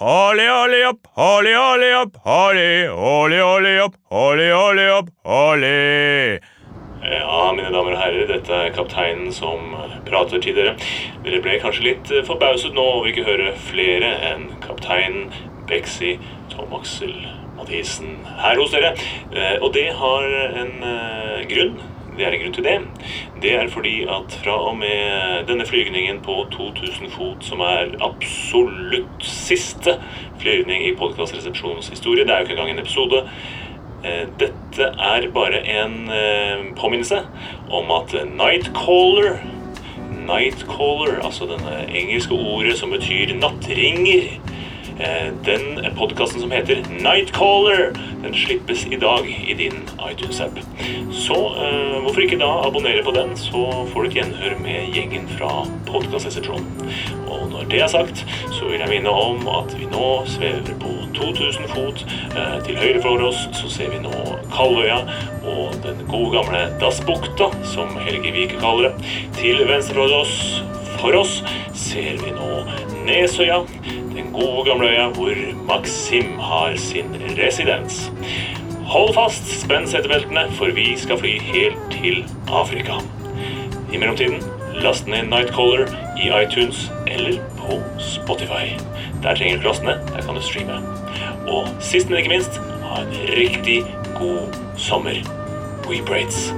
Holly, holly opp, holly, holly opp, holly, holly, holly opp, holly, holly opp, holly. Ja, mine damer og herrer, dette er kapteinen som prater til dere. Dere ble kanskje litt forbauset nå over ikke høre flere enn kapteinen Bexy Tom Axel Mathisen her hos dere. Eh, Og det har en eh, grunn. Det er en grunn til det. Det er fordi at fra og med denne flygningen på 2000 fot, som er absolutt siste flygning i podkastresepsjonens historie, det er jo ikke engang en episode, Eh, Dette er bare en eh, påminnelse om at Nightcaller Nightcaller, altså denne engelske ordet som betyr nattringer eh, Den podkasten som heter Nightcaller, den slippes i dag i din iTunes-app. Så eh, hvorfor ikke da abonnere på den, så får du gjenhør med gjengen fra podkastresepsjonen. Og når det er sagt, så vil jeg minne om at vi nå svever på 2000 fot. Eh, til høyre for oss så ser vi nå Kalvøya og den gode gamle Dassbukta, som Helge Vike kaller det. Til venstre for oss, for oss ser vi nå Nesøya, den gode gamle øya hvor Maxim har sin residens. Hold fast, spenn setebeltene, for vi skal fly helt til Afrika. I mellomtiden, last ned Nightcaller i iTunes eller på Spotify. Der trenger du ikke der kan du streame. Og sist, men ikke minst, ha en riktig god sommer. We Braids.